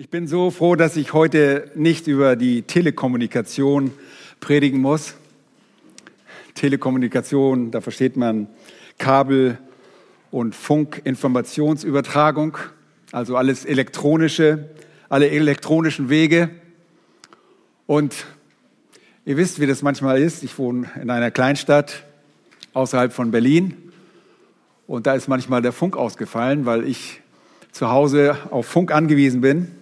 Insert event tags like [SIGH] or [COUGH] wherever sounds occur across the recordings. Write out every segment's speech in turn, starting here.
Ich bin so froh, dass ich heute nicht über die Telekommunikation predigen muss. Telekommunikation, da versteht man Kabel- und Funkinformationsübertragung, also alles elektronische, alle elektronischen Wege. Und ihr wisst, wie das manchmal ist. Ich wohne in einer Kleinstadt außerhalb von Berlin und da ist manchmal der Funk ausgefallen, weil ich zu Hause auf Funk angewiesen bin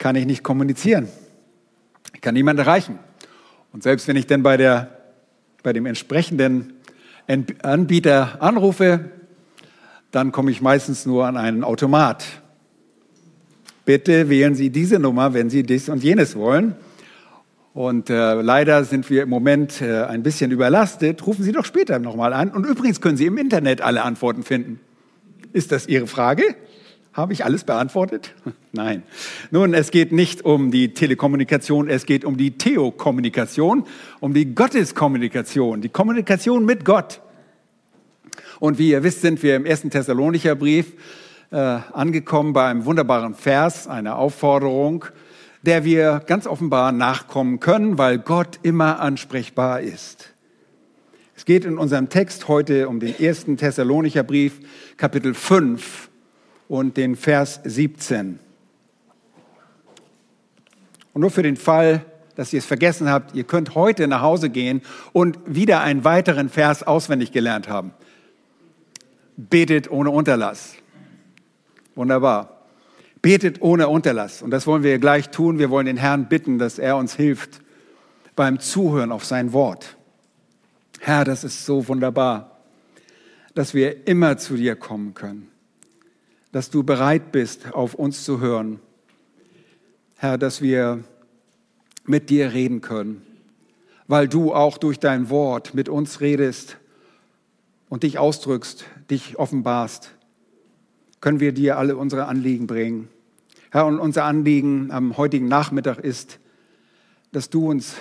kann ich nicht kommunizieren. Ich kann niemanden erreichen. Und selbst wenn ich dann bei, der, bei dem entsprechenden Anbieter anrufe, dann komme ich meistens nur an einen Automat. Bitte wählen Sie diese Nummer, wenn Sie dies und jenes wollen. Und äh, leider sind wir im Moment äh, ein bisschen überlastet. Rufen Sie doch später nochmal an. Und übrigens können Sie im Internet alle Antworten finden. Ist das Ihre Frage? Habe ich alles beantwortet? [LAUGHS] Nein. Nun, es geht nicht um die Telekommunikation, es geht um die Theokommunikation, um die Gotteskommunikation, die Kommunikation mit Gott. Und wie ihr wisst, sind wir im ersten Thessalonicher Brief äh, angekommen bei einem wunderbaren Vers, einer Aufforderung, der wir ganz offenbar nachkommen können, weil Gott immer ansprechbar ist. Es geht in unserem Text heute um den ersten Thessalonicher Brief, Kapitel 5 und den Vers 17. Und nur für den Fall, dass ihr es vergessen habt, ihr könnt heute nach Hause gehen und wieder einen weiteren Vers auswendig gelernt haben. Betet ohne Unterlass. Wunderbar. Betet ohne Unterlass. Und das wollen wir gleich tun. Wir wollen den Herrn bitten, dass er uns hilft beim Zuhören auf sein Wort. Herr, das ist so wunderbar, dass wir immer zu dir kommen können dass du bereit bist, auf uns zu hören. Herr, dass wir mit dir reden können, weil du auch durch dein Wort mit uns redest und dich ausdrückst, dich offenbarst, können wir dir alle unsere Anliegen bringen. Herr, und unser Anliegen am heutigen Nachmittag ist, dass du uns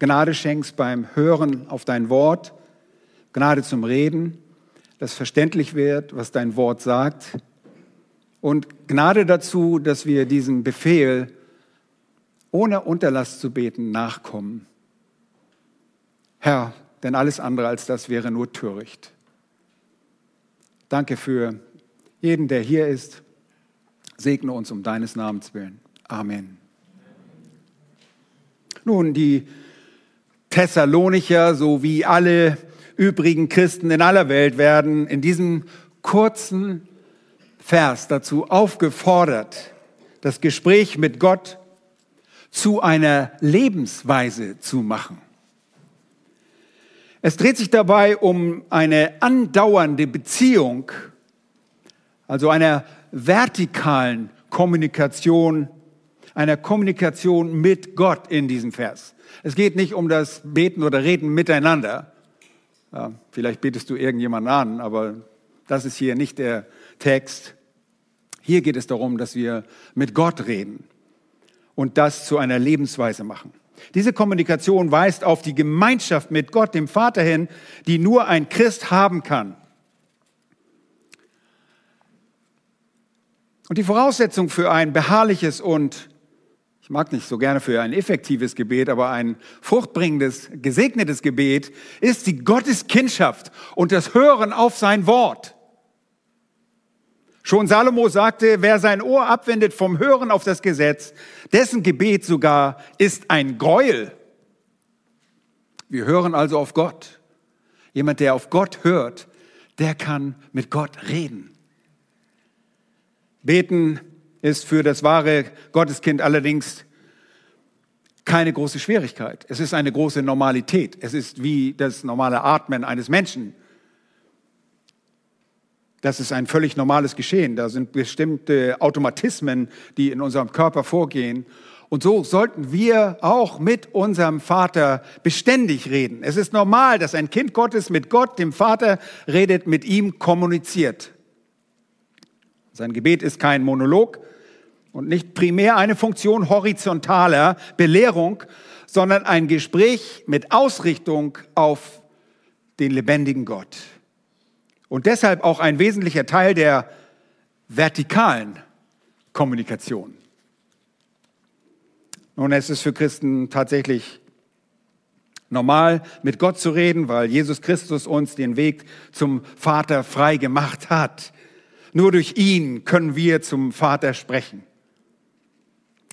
Gnade schenkst beim Hören auf dein Wort, Gnade zum Reden, dass verständlich wird, was dein Wort sagt und Gnade dazu, dass wir diesem Befehl, ohne Unterlass zu beten, nachkommen. Herr, denn alles andere als das wäre nur töricht. Danke für jeden, der hier ist. Segne uns um deines Namens willen. Amen. Nun, die Thessalonicher sowie alle übrigen Christen in aller Welt werden in diesem kurzen Vers dazu aufgefordert, das Gespräch mit Gott zu einer Lebensweise zu machen. Es dreht sich dabei um eine andauernde Beziehung, also einer vertikalen Kommunikation, einer Kommunikation mit Gott in diesem Vers. Es geht nicht um das Beten oder Reden miteinander. Ja, vielleicht betest du irgendjemanden an, aber das ist hier nicht der Text. Hier geht es darum, dass wir mit Gott reden und das zu einer Lebensweise machen. Diese Kommunikation weist auf die Gemeinschaft mit Gott, dem Vater hin, die nur ein Christ haben kann. Und die Voraussetzung für ein beharrliches und, ich mag nicht so gerne für ein effektives Gebet, aber ein fruchtbringendes, gesegnetes Gebet ist die Gotteskindschaft und das Hören auf sein Wort. Schon Salomo sagte, wer sein Ohr abwendet vom Hören auf das Gesetz, dessen Gebet sogar ist ein Gräuel. Wir hören also auf Gott. Jemand, der auf Gott hört, der kann mit Gott reden. Beten ist für das wahre Gotteskind allerdings keine große Schwierigkeit. Es ist eine große Normalität. Es ist wie das normale Atmen eines Menschen. Das ist ein völlig normales Geschehen. Da sind bestimmte Automatismen, die in unserem Körper vorgehen. Und so sollten wir auch mit unserem Vater beständig reden. Es ist normal, dass ein Kind Gottes mit Gott, dem Vater, redet, mit ihm kommuniziert. Sein Gebet ist kein Monolog und nicht primär eine Funktion horizontaler Belehrung, sondern ein Gespräch mit Ausrichtung auf den lebendigen Gott und deshalb auch ein wesentlicher Teil der vertikalen Kommunikation. Nun, es ist für Christen tatsächlich normal, mit Gott zu reden, weil Jesus Christus uns den Weg zum Vater frei gemacht hat. Nur durch ihn können wir zum Vater sprechen.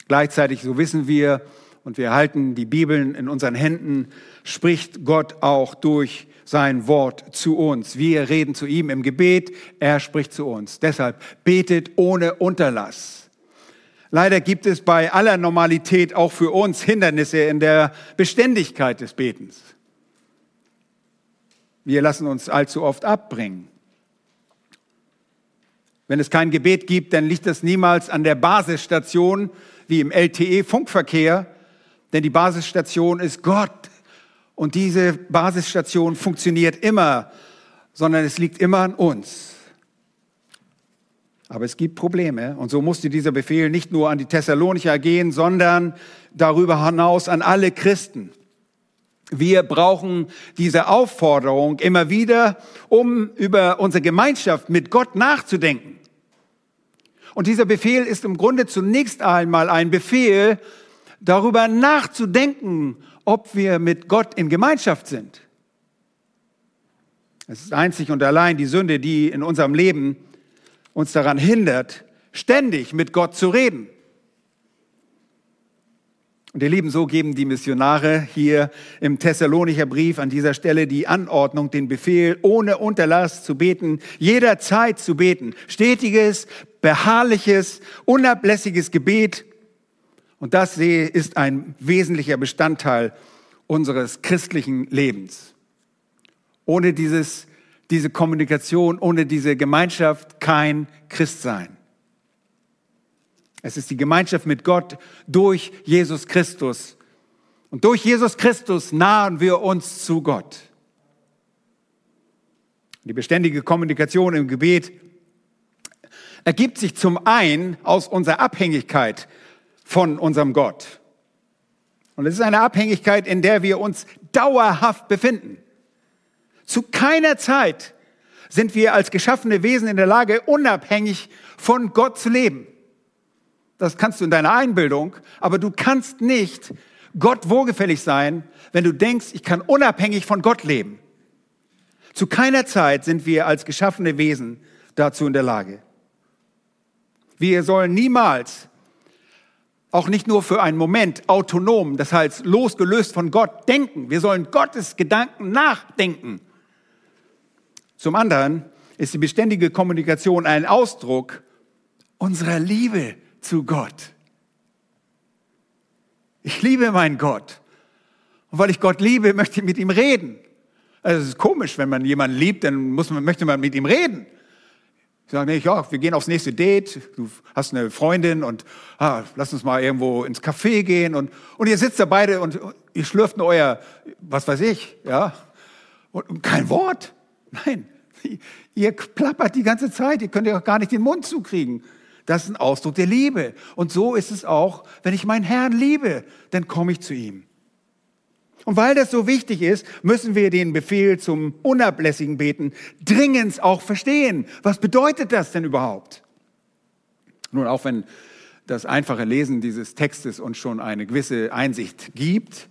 Gleichzeitig, so wissen wir, und wir halten die Bibeln in unseren Händen, spricht Gott auch durch sein Wort zu uns. Wir reden zu ihm im Gebet, er spricht zu uns. Deshalb betet ohne Unterlass. Leider gibt es bei aller Normalität auch für uns Hindernisse in der Beständigkeit des Betens. Wir lassen uns allzu oft abbringen. Wenn es kein Gebet gibt, dann liegt das niemals an der Basisstation wie im LTE-Funkverkehr, denn die Basisstation ist Gott. Und diese Basisstation funktioniert immer, sondern es liegt immer an uns. Aber es gibt Probleme. Und so musste dieser Befehl nicht nur an die Thessalonicher gehen, sondern darüber hinaus an alle Christen. Wir brauchen diese Aufforderung immer wieder, um über unsere Gemeinschaft mit Gott nachzudenken. Und dieser Befehl ist im Grunde zunächst einmal ein Befehl, darüber nachzudenken, ob wir mit Gott in Gemeinschaft sind. Es ist einzig und allein die Sünde, die in unserem Leben uns daran hindert, ständig mit Gott zu reden. Und ihr Lieben, so geben die Missionare hier im Thessalonicher Brief an dieser Stelle die Anordnung, den Befehl, ohne Unterlass zu beten, jederzeit zu beten. Stetiges, beharrliches, unablässiges Gebet und das ist ein wesentlicher Bestandteil unseres christlichen Lebens. Ohne dieses, diese Kommunikation, ohne diese Gemeinschaft kein Christsein. Es ist die Gemeinschaft mit Gott durch Jesus Christus. Und durch Jesus Christus nahen wir uns zu Gott. Die beständige Kommunikation im Gebet ergibt sich zum einen aus unserer Abhängigkeit von unserem Gott. Und es ist eine Abhängigkeit, in der wir uns dauerhaft befinden. Zu keiner Zeit sind wir als geschaffene Wesen in der Lage, unabhängig von Gott zu leben. Das kannst du in deiner Einbildung, aber du kannst nicht Gott wohlgefällig sein, wenn du denkst, ich kann unabhängig von Gott leben. Zu keiner Zeit sind wir als geschaffene Wesen dazu in der Lage. Wir sollen niemals auch nicht nur für einen Moment autonom, das heißt losgelöst von Gott denken. Wir sollen Gottes Gedanken nachdenken. Zum anderen ist die beständige Kommunikation ein Ausdruck unserer Liebe zu Gott. Ich liebe meinen Gott. Und weil ich Gott liebe, möchte ich mit ihm reden. Also es ist komisch, wenn man jemanden liebt, dann muss man, möchte man mit ihm reden. Ich sage nicht, ja, wir gehen aufs nächste Date, du hast eine Freundin und ah, lass uns mal irgendwo ins Café gehen und, und ihr sitzt da beide und ihr schlürft nur euer, was weiß ich, ja, und kein Wort. Nein, [LAUGHS] ihr plappert die ganze Zeit, ihr könnt ja auch gar nicht den Mund zukriegen. Das ist ein Ausdruck der Liebe. Und so ist es auch, wenn ich meinen Herrn liebe, dann komme ich zu ihm. Und weil das so wichtig ist, müssen wir den Befehl zum unablässigen Beten dringend auch verstehen. Was bedeutet das denn überhaupt? Nun, auch wenn das einfache Lesen dieses Textes uns schon eine gewisse Einsicht gibt,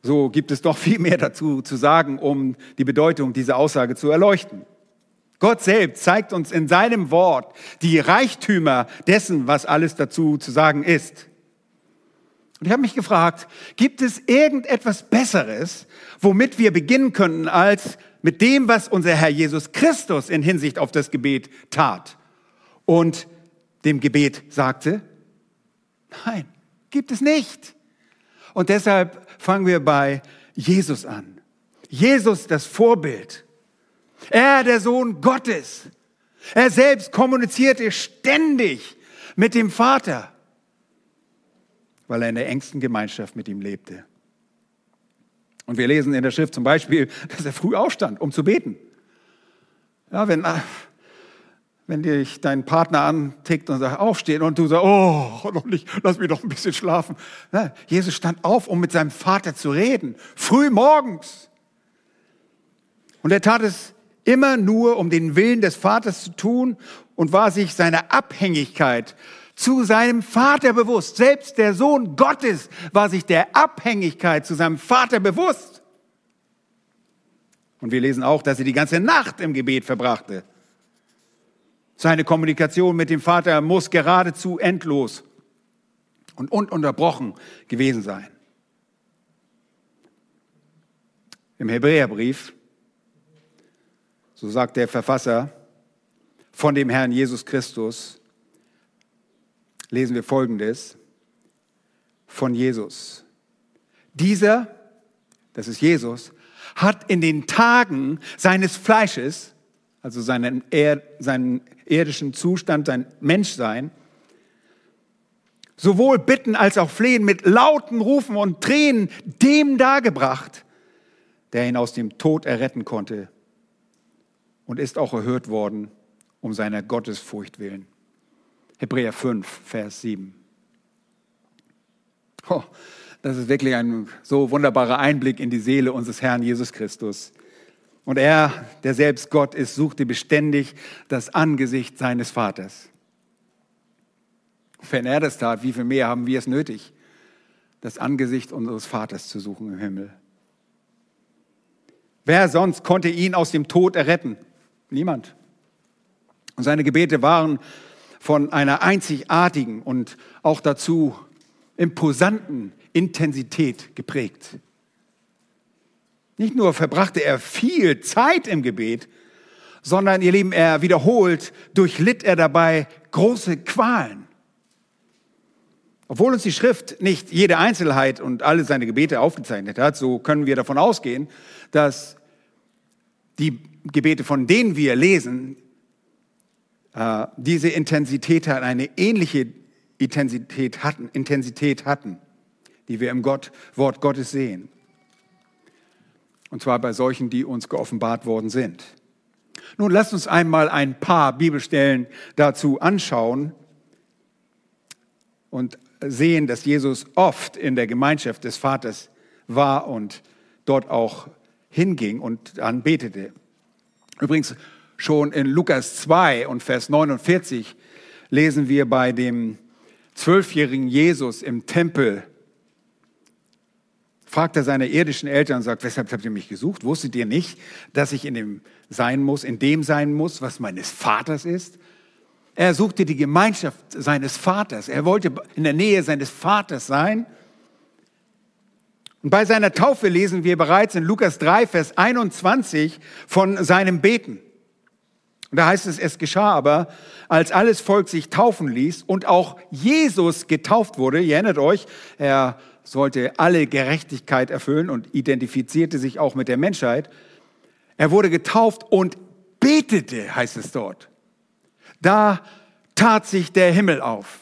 so gibt es doch viel mehr dazu zu sagen, um die Bedeutung dieser Aussage zu erleuchten. Gott selbst zeigt uns in seinem Wort die Reichtümer dessen, was alles dazu zu sagen ist. Und ich habe mich gefragt, gibt es irgendetwas Besseres, womit wir beginnen könnten, als mit dem, was unser Herr Jesus Christus in Hinsicht auf das Gebet tat und dem Gebet sagte? Nein, gibt es nicht. Und deshalb fangen wir bei Jesus an. Jesus das Vorbild. Er, der Sohn Gottes. Er selbst kommunizierte ständig mit dem Vater weil er in der engsten Gemeinschaft mit ihm lebte. Und wir lesen in der Schrift zum Beispiel, [LAUGHS] dass er früh aufstand, um zu beten. Ja, wenn, äh, wenn dich dein Partner antickt und sagt, aufstehen und du sagst, oh, noch nicht, lass mich doch ein bisschen schlafen. Ja, Jesus stand auf, um mit seinem Vater zu reden, früh morgens. Und er tat es immer nur, um den Willen des Vaters zu tun und war sich seiner Abhängigkeit zu seinem Vater bewusst. Selbst der Sohn Gottes war sich der Abhängigkeit zu seinem Vater bewusst. Und wir lesen auch, dass er die ganze Nacht im Gebet verbrachte. Seine Kommunikation mit dem Vater muss geradezu endlos und ununterbrochen gewesen sein. Im Hebräerbrief, so sagt der Verfasser von dem Herrn Jesus Christus, lesen wir Folgendes von Jesus. Dieser, das ist Jesus, hat in den Tagen seines Fleisches, also seinen, er, seinen irdischen Zustand, sein Menschsein, sowohl Bitten als auch Flehen mit lauten Rufen und Tränen dem dargebracht, der ihn aus dem Tod erretten konnte und ist auch erhört worden um seiner Gottesfurcht willen. Hebräer 5, Vers 7. Oh, das ist wirklich ein so wunderbarer Einblick in die Seele unseres Herrn Jesus Christus. Und er, der selbst Gott ist, suchte beständig das Angesicht seines Vaters. Wenn er das tat, wie viel mehr haben wir es nötig, das Angesicht unseres Vaters zu suchen im Himmel? Wer sonst konnte ihn aus dem Tod erretten? Niemand. Und seine Gebete waren von einer einzigartigen und auch dazu imposanten Intensität geprägt. Nicht nur verbrachte er viel Zeit im Gebet, sondern ihr Lieben, er wiederholt, durchlitt er dabei große Qualen. Obwohl uns die Schrift nicht jede Einzelheit und alle seine Gebete aufgezeichnet hat, so können wir davon ausgehen, dass die Gebete, von denen wir lesen, äh, diese Intensität hatten, eine ähnliche Intensität hatten, Intensität hatten, die wir im Gott, Wort Gottes sehen. Und zwar bei solchen, die uns geoffenbart worden sind. Nun lasst uns einmal ein paar Bibelstellen dazu anschauen und sehen, dass Jesus oft in der Gemeinschaft des Vaters war und dort auch hinging und anbetete. Übrigens, Schon in Lukas 2 und Vers 49 lesen wir bei dem zwölfjährigen Jesus im Tempel, fragt er seine irdischen Eltern und sagt, weshalb habt ihr mich gesucht? Wusstet ihr nicht, dass ich in dem sein muss, in dem sein muss, was meines Vaters ist? Er suchte die Gemeinschaft seines Vaters. Er wollte in der Nähe seines Vaters sein. Und bei seiner Taufe lesen wir bereits in Lukas 3, Vers 21 von seinem Beten. Und da heißt es, es geschah aber, als alles Volk sich taufen ließ und auch Jesus getauft wurde, ihr erinnert euch, er sollte alle Gerechtigkeit erfüllen und identifizierte sich auch mit der Menschheit. Er wurde getauft und betete, heißt es dort. Da tat sich der Himmel auf.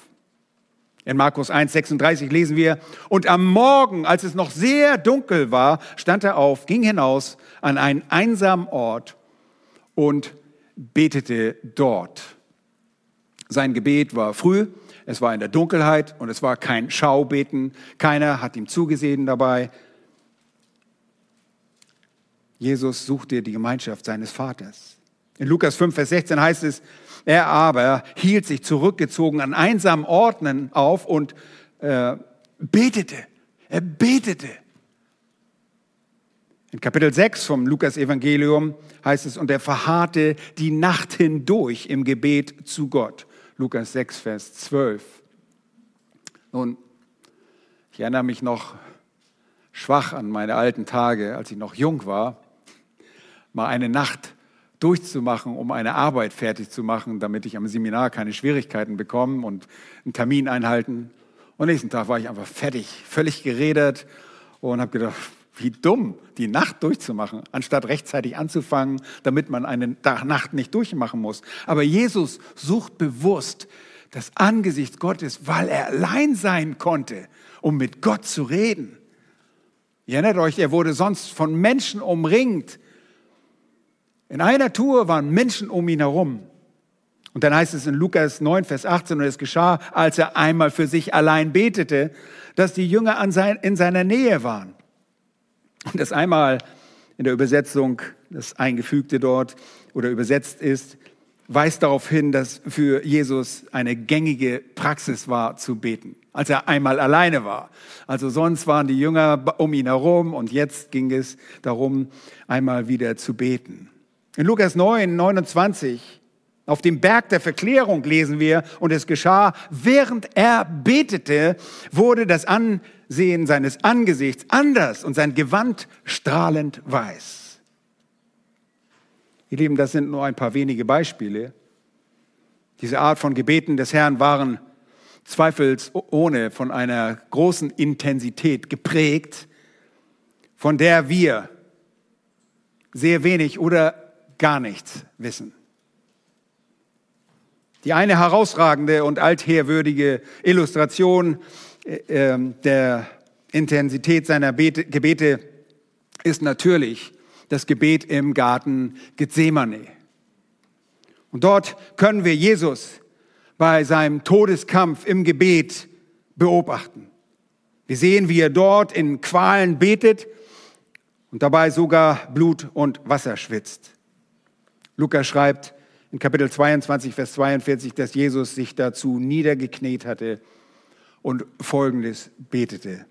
In Markus 1,36 lesen wir, und am Morgen, als es noch sehr dunkel war, stand er auf, ging hinaus an einen einsamen Ort und betete dort. Sein Gebet war früh, es war in der Dunkelheit und es war kein Schaubeten. Keiner hat ihm zugesehen dabei. Jesus suchte die Gemeinschaft seines Vaters. In Lukas 5, Vers 16 heißt es, er aber hielt sich zurückgezogen an einsamen Orten auf und äh, betete. Er betete. In Kapitel 6 vom Lukas-Evangelium heißt es, und er verharrte die Nacht hindurch im Gebet zu Gott. Lukas 6, Vers 12. Nun, ich erinnere mich noch schwach an meine alten Tage, als ich noch jung war, mal eine Nacht durchzumachen, um eine Arbeit fertig zu machen, damit ich am Seminar keine Schwierigkeiten bekomme und einen Termin einhalten. Und nächsten Tag war ich einfach fertig, völlig geredet und habe gedacht, wie dumm, die Nacht durchzumachen, anstatt rechtzeitig anzufangen, damit man eine Nacht nicht durchmachen muss. Aber Jesus sucht bewusst das Angesicht Gottes, weil er allein sein konnte, um mit Gott zu reden. Ihr erinnert euch, er wurde sonst von Menschen umringt. In einer Tour waren Menschen um ihn herum. Und dann heißt es in Lukas 9, Vers 18, und es geschah, als er einmal für sich allein betete, dass die Jünger in seiner Nähe waren. Und das einmal in der Übersetzung, das Eingefügte dort oder übersetzt ist, weist darauf hin, dass für Jesus eine gängige Praxis war zu beten, als er einmal alleine war. Also sonst waren die Jünger um ihn herum und jetzt ging es darum, einmal wieder zu beten. In Lukas 9, 29, auf dem Berg der Verklärung lesen wir, und es geschah, während er betete, wurde das Ansehen seines Angesichts anders und sein Gewand strahlend weiß. Ihr Lieben, das sind nur ein paar wenige Beispiele. Diese Art von Gebeten des Herrn waren zweifelsohne von einer großen Intensität geprägt, von der wir sehr wenig oder gar nichts wissen. Die eine herausragende und altherwürdige Illustration äh, ähm, der Intensität seiner Gebete ist natürlich das Gebet im Garten Gethsemane. Und dort können wir Jesus bei seinem Todeskampf im Gebet beobachten. Wir sehen, wie er dort in Qualen betet und dabei sogar Blut und Wasser schwitzt. Lukas schreibt in Kapitel 22, Vers 42, dass Jesus sich dazu niedergekniet hatte und Folgendes betete.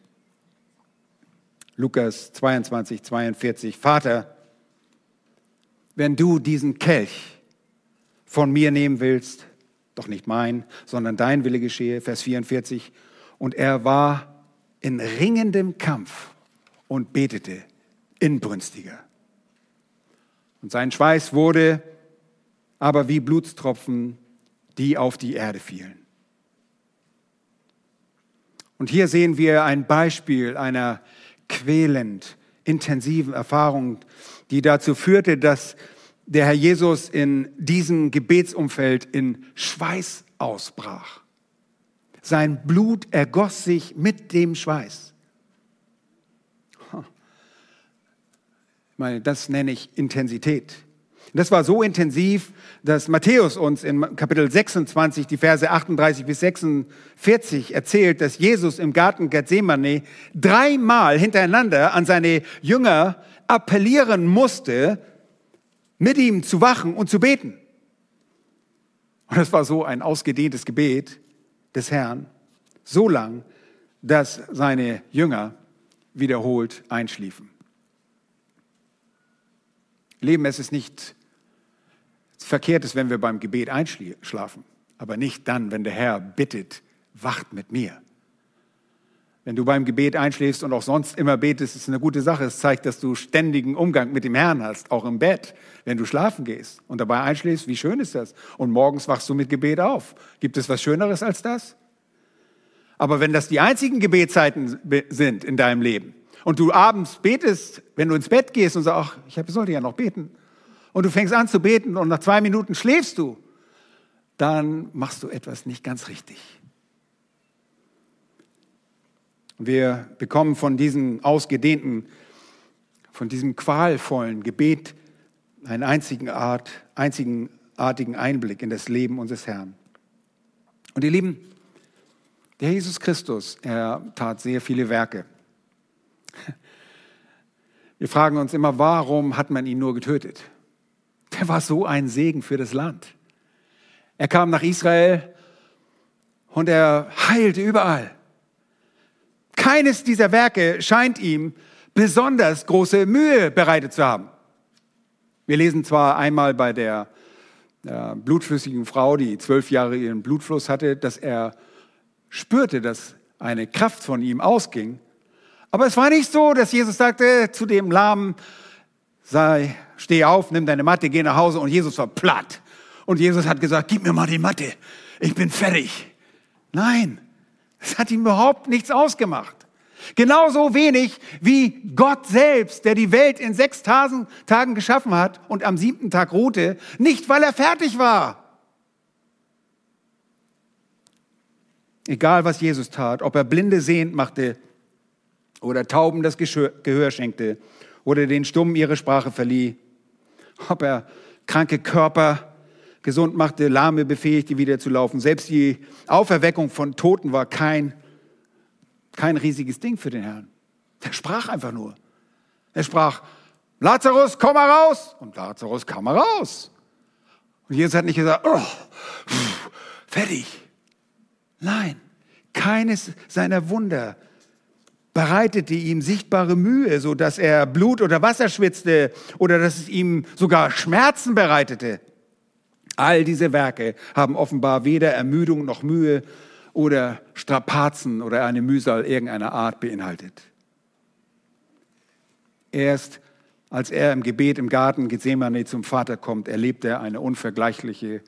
Lukas 22, 42. Vater, wenn du diesen Kelch von mir nehmen willst, doch nicht mein, sondern dein Wille geschehe, Vers 44. Und er war in ringendem Kampf und betete inbrünstiger. Und sein Schweiß wurde aber wie Blutstropfen, die auf die Erde fielen. Und hier sehen wir ein Beispiel einer quälend intensiven Erfahrung, die dazu führte, dass der Herr Jesus in diesem Gebetsumfeld in Schweiß ausbrach. Sein Blut ergoss sich mit dem Schweiß. Ich meine, das nenne ich Intensität. Das war so intensiv, dass Matthäus uns in Kapitel 26, die Verse 38 bis 46 erzählt, dass Jesus im Garten Gethsemane dreimal hintereinander an seine Jünger appellieren musste, mit ihm zu wachen und zu beten. Und das war so ein ausgedehntes Gebet des Herrn, so lang, dass seine Jünger wiederholt einschliefen. Leben, es ist nicht verkehrt wenn wir beim Gebet einschlafen, aber nicht dann, wenn der Herr bittet, wacht mit mir. Wenn du beim Gebet einschläfst und auch sonst immer betest, ist eine gute Sache. Es zeigt, dass du ständigen Umgang mit dem Herrn hast, auch im Bett, wenn du schlafen gehst und dabei einschläfst. Wie schön ist das? Und morgens wachst du mit Gebet auf. Gibt es was Schöneres als das? Aber wenn das die einzigen Gebetszeiten sind in deinem Leben und du abends betest, wenn du ins Bett gehst und sagst, ach, ich sollte ja noch beten, und du fängst an zu beten und nach zwei Minuten schläfst du, dann machst du etwas nicht ganz richtig. Wir bekommen von diesem ausgedehnten, von diesem qualvollen Gebet einen einzigen Art, einzigartigen Einblick in das Leben unseres Herrn. Und ihr Lieben, der Jesus Christus, er tat sehr viele Werke. Wir fragen uns immer, warum hat man ihn nur getötet? der war so ein Segen für das Land. Er kam nach Israel und er heilte überall. Keines dieser Werke scheint ihm besonders große Mühe bereitet zu haben. Wir lesen zwar einmal bei der äh, blutflüssigen Frau, die zwölf Jahre ihren Blutfluss hatte, dass er spürte, dass eine Kraft von ihm ausging. Aber es war nicht so, dass Jesus sagte zu dem Lahmen, sei, steh auf, nimm deine Matte, geh nach Hause und Jesus war platt. Und Jesus hat gesagt, gib mir mal die Matte, ich bin fertig. Nein, es hat ihm überhaupt nichts ausgemacht. Genauso wenig wie Gott selbst, der die Welt in sechs Tagen geschaffen hat und am siebten Tag ruhte, nicht weil er fertig war. Egal was Jesus tat, ob er Blinde sehend machte oder Tauben das Gehör schenkte oder den Stummen ihre Sprache verlieh, ob er kranke Körper gesund machte, Lahme befähigte, wieder zu laufen. Selbst die Auferweckung von Toten war kein, kein riesiges Ding für den Herrn. Er sprach einfach nur. Er sprach, Lazarus, komm mal raus. Und Lazarus kam mal raus. Und Jesus hat nicht gesagt, oh, pff, fertig. Nein, keines seiner Wunder bereitete ihm sichtbare Mühe, so dass er Blut oder Wasser schwitzte oder dass es ihm sogar Schmerzen bereitete. All diese Werke haben offenbar weder Ermüdung noch Mühe oder Strapazen oder eine Mühsal irgendeiner Art beinhaltet. Erst als er im Gebet im Garten Gethsemane zum Vater kommt, erlebt er eine unvergleichliche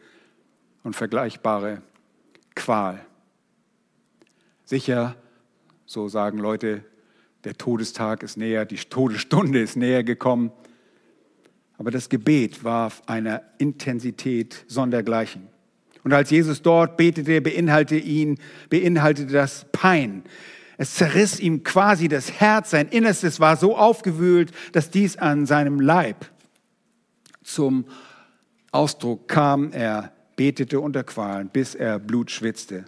und vergleichbare Qual. Sicher, so sagen Leute, der Todestag ist näher, die Todesstunde ist näher gekommen. Aber das Gebet war einer Intensität sondergleichen. Und als Jesus dort betete, beinhaltete ihn, beinhaltete das Pein. Es zerriss ihm quasi das Herz, sein Innerstes war so aufgewühlt, dass dies an seinem Leib zum Ausdruck kam. Er betete unter Qualen, bis er Blut schwitzte.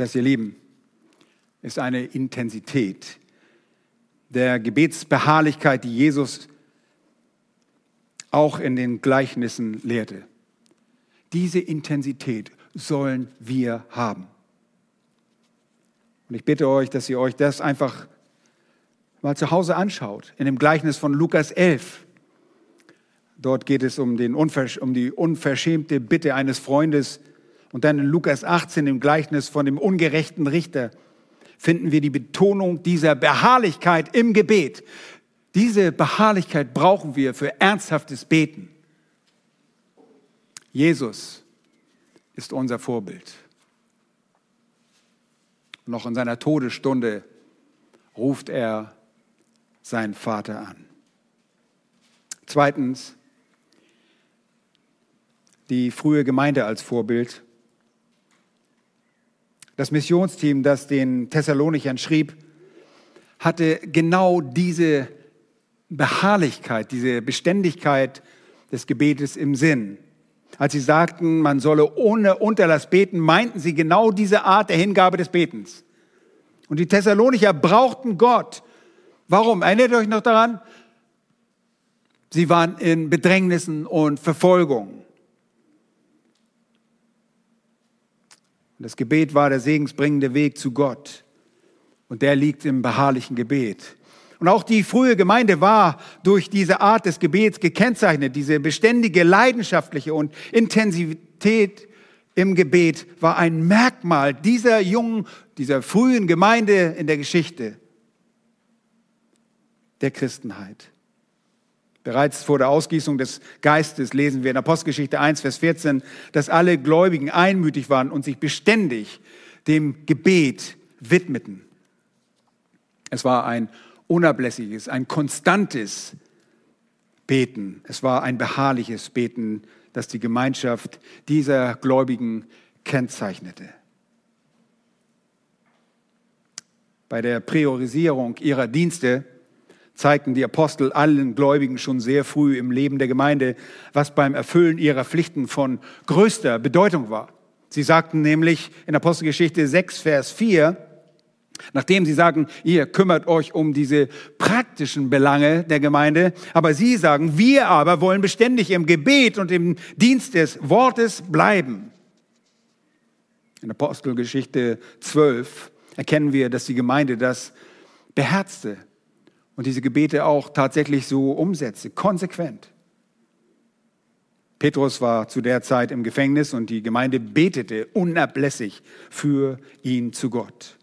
Das, ihr Lieben, ist eine Intensität der Gebetsbeharrlichkeit, die Jesus auch in den Gleichnissen lehrte. Diese Intensität sollen wir haben. Und ich bitte euch, dass ihr euch das einfach mal zu Hause anschaut, in dem Gleichnis von Lukas 11. Dort geht es um, den um die unverschämte Bitte eines Freundes. Und dann in Lukas 18, im Gleichnis von dem ungerechten Richter, finden wir die Betonung dieser Beharrlichkeit im Gebet. Diese Beharrlichkeit brauchen wir für ernsthaftes Beten. Jesus ist unser Vorbild. Noch in seiner Todesstunde ruft er seinen Vater an. Zweitens, die frühe Gemeinde als Vorbild. Das Missionsteam, das den Thessalonichern schrieb, hatte genau diese Beharrlichkeit, diese Beständigkeit des Gebetes im Sinn. Als sie sagten, man solle ohne Unterlass beten, meinten sie genau diese Art der Hingabe des Betens. Und die Thessalonicher brauchten Gott. Warum? Erinnert euch noch daran? Sie waren in Bedrängnissen und Verfolgung. Das Gebet war der segensbringende Weg zu Gott. Und der liegt im beharrlichen Gebet. Und auch die frühe Gemeinde war durch diese Art des Gebets gekennzeichnet. Diese beständige, leidenschaftliche und Intensität im Gebet war ein Merkmal dieser jungen, dieser frühen Gemeinde in der Geschichte der Christenheit. Bereits vor der Ausgießung des Geistes lesen wir in Apostelgeschichte 1, Vers 14, dass alle Gläubigen einmütig waren und sich beständig dem Gebet widmeten. Es war ein unablässiges, ein konstantes Beten. Es war ein beharrliches Beten, das die Gemeinschaft dieser Gläubigen kennzeichnete. Bei der Priorisierung ihrer Dienste zeigten die Apostel allen Gläubigen schon sehr früh im Leben der Gemeinde, was beim Erfüllen ihrer Pflichten von größter Bedeutung war. Sie sagten nämlich in Apostelgeschichte 6, Vers 4, Nachdem sie sagen, ihr kümmert euch um diese praktischen Belange der Gemeinde, aber sie sagen, wir aber wollen beständig im Gebet und im Dienst des Wortes bleiben. In Apostelgeschichte 12 erkennen wir, dass die Gemeinde das beherzte und diese Gebete auch tatsächlich so umsetzte, konsequent. Petrus war zu der Zeit im Gefängnis und die Gemeinde betete unablässig für ihn zu Gott.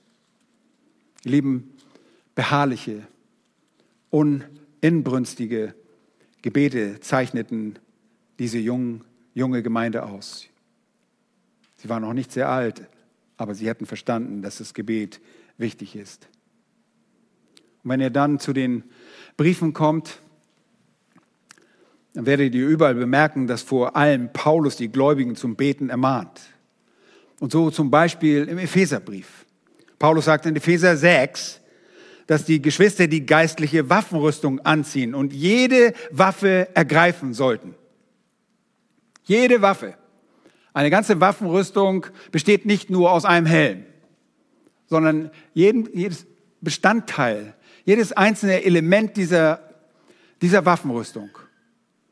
Lieben, beharrliche, uninbrünstige Gebete zeichneten diese jung, junge Gemeinde aus. Sie waren noch nicht sehr alt, aber sie hatten verstanden, dass das Gebet wichtig ist. Und wenn ihr dann zu den Briefen kommt, dann werdet ihr überall bemerken, dass vor allem Paulus die Gläubigen zum Beten ermahnt. Und so zum Beispiel im Epheserbrief. Paulus sagt in Epheser 6, dass die Geschwister die geistliche Waffenrüstung anziehen und jede Waffe ergreifen sollten. Jede Waffe. Eine ganze Waffenrüstung besteht nicht nur aus einem Helm, sondern jeden, jedes Bestandteil, jedes einzelne Element dieser, dieser Waffenrüstung.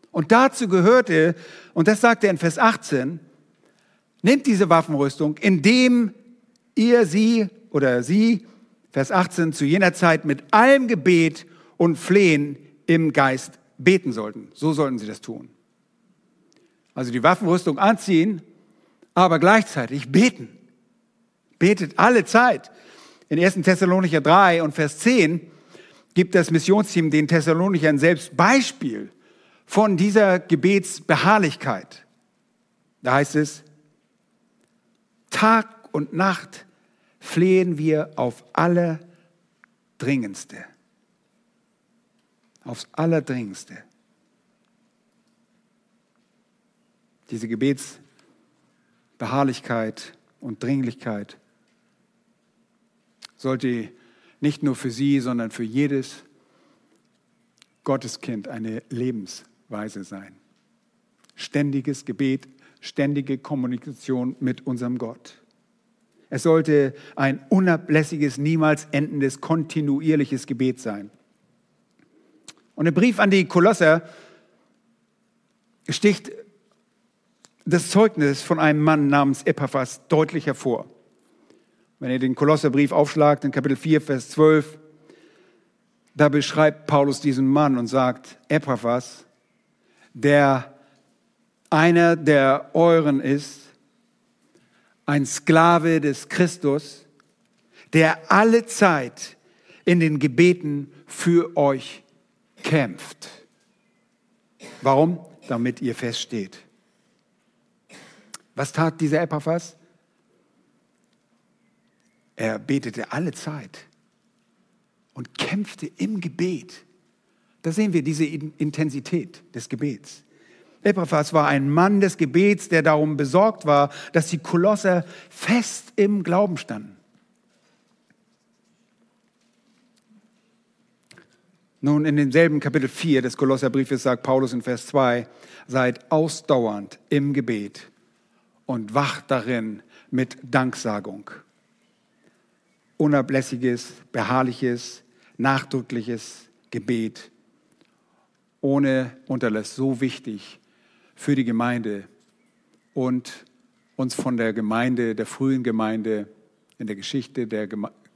Und dazu gehörte, und das sagt er in Vers 18, nehmt diese Waffenrüstung, indem ihr sie oder sie, Vers 18, zu jener Zeit mit allem Gebet und Flehen im Geist beten sollten. So sollten sie das tun. Also die Waffenrüstung anziehen, aber gleichzeitig beten. Betet alle Zeit. In 1. Thessalonicher 3 und Vers 10 gibt das Missionsteam den Thessalonichern selbst Beispiel von dieser Gebetsbeharrlichkeit. Da heißt es, Tag und Nacht flehen wir auf Allerdringendste. Aufs Allerdringendste. Diese Gebetsbeharrlichkeit und Dringlichkeit sollte nicht nur für Sie, sondern für jedes Gotteskind eine Lebensweise sein. Ständiges Gebet, ständige Kommunikation mit unserem Gott. Es sollte ein unablässiges, niemals endendes, kontinuierliches Gebet sein. Und im Brief an die Kolosser sticht das Zeugnis von einem Mann namens Epaphras deutlich hervor. Wenn ihr den Kolosserbrief aufschlagt, in Kapitel 4, Vers 12, da beschreibt Paulus diesen Mann und sagt, Epaphras, der einer der euren ist, ein Sklave des Christus, der alle Zeit in den Gebeten für euch kämpft. Warum? Damit ihr feststeht. Was tat dieser Epaphras? Er betete alle Zeit und kämpfte im Gebet. Da sehen wir diese Intensität des Gebets. Epaphras war ein Mann des Gebets, der darum besorgt war, dass die Kolosser fest im Glauben standen. Nun, in demselben Kapitel 4 des Kolosserbriefes sagt Paulus in Vers 2, seid ausdauernd im Gebet und wacht darin mit Danksagung. Unablässiges, beharrliches, nachdrückliches Gebet ohne Unterlass, so wichtig für die Gemeinde und uns von der Gemeinde, der frühen Gemeinde, in der Geschichte der,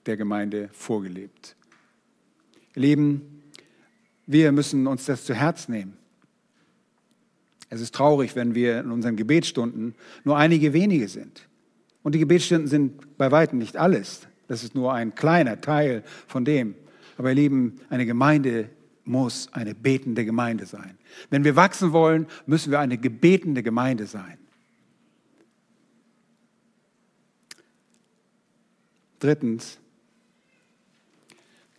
der Gemeinde vorgelebt. Ihr Lieben, wir müssen uns das zu Herz nehmen. Es ist traurig, wenn wir in unseren Gebetsstunden nur einige wenige sind. Und die Gebetsstunden sind bei weitem nicht alles. Das ist nur ein kleiner Teil von dem. Aber ihr Lieben, eine Gemeinde muss eine betende Gemeinde sein. Wenn wir wachsen wollen, müssen wir eine gebetende Gemeinde sein. Drittens,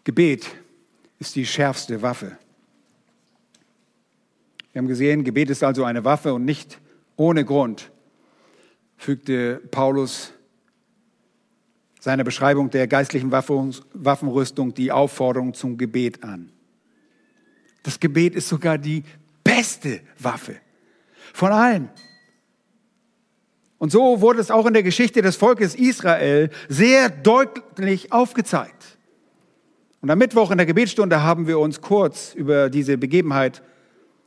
Gebet ist die schärfste Waffe. Wir haben gesehen, Gebet ist also eine Waffe und nicht ohne Grund fügte Paulus seiner Beschreibung der geistlichen Waffenrüstung die Aufforderung zum Gebet an. Das Gebet ist sogar die beste Waffe von allen. Und so wurde es auch in der Geschichte des Volkes Israel sehr deutlich aufgezeigt. Und am Mittwoch in der Gebetsstunde haben wir uns kurz über diese Begebenheit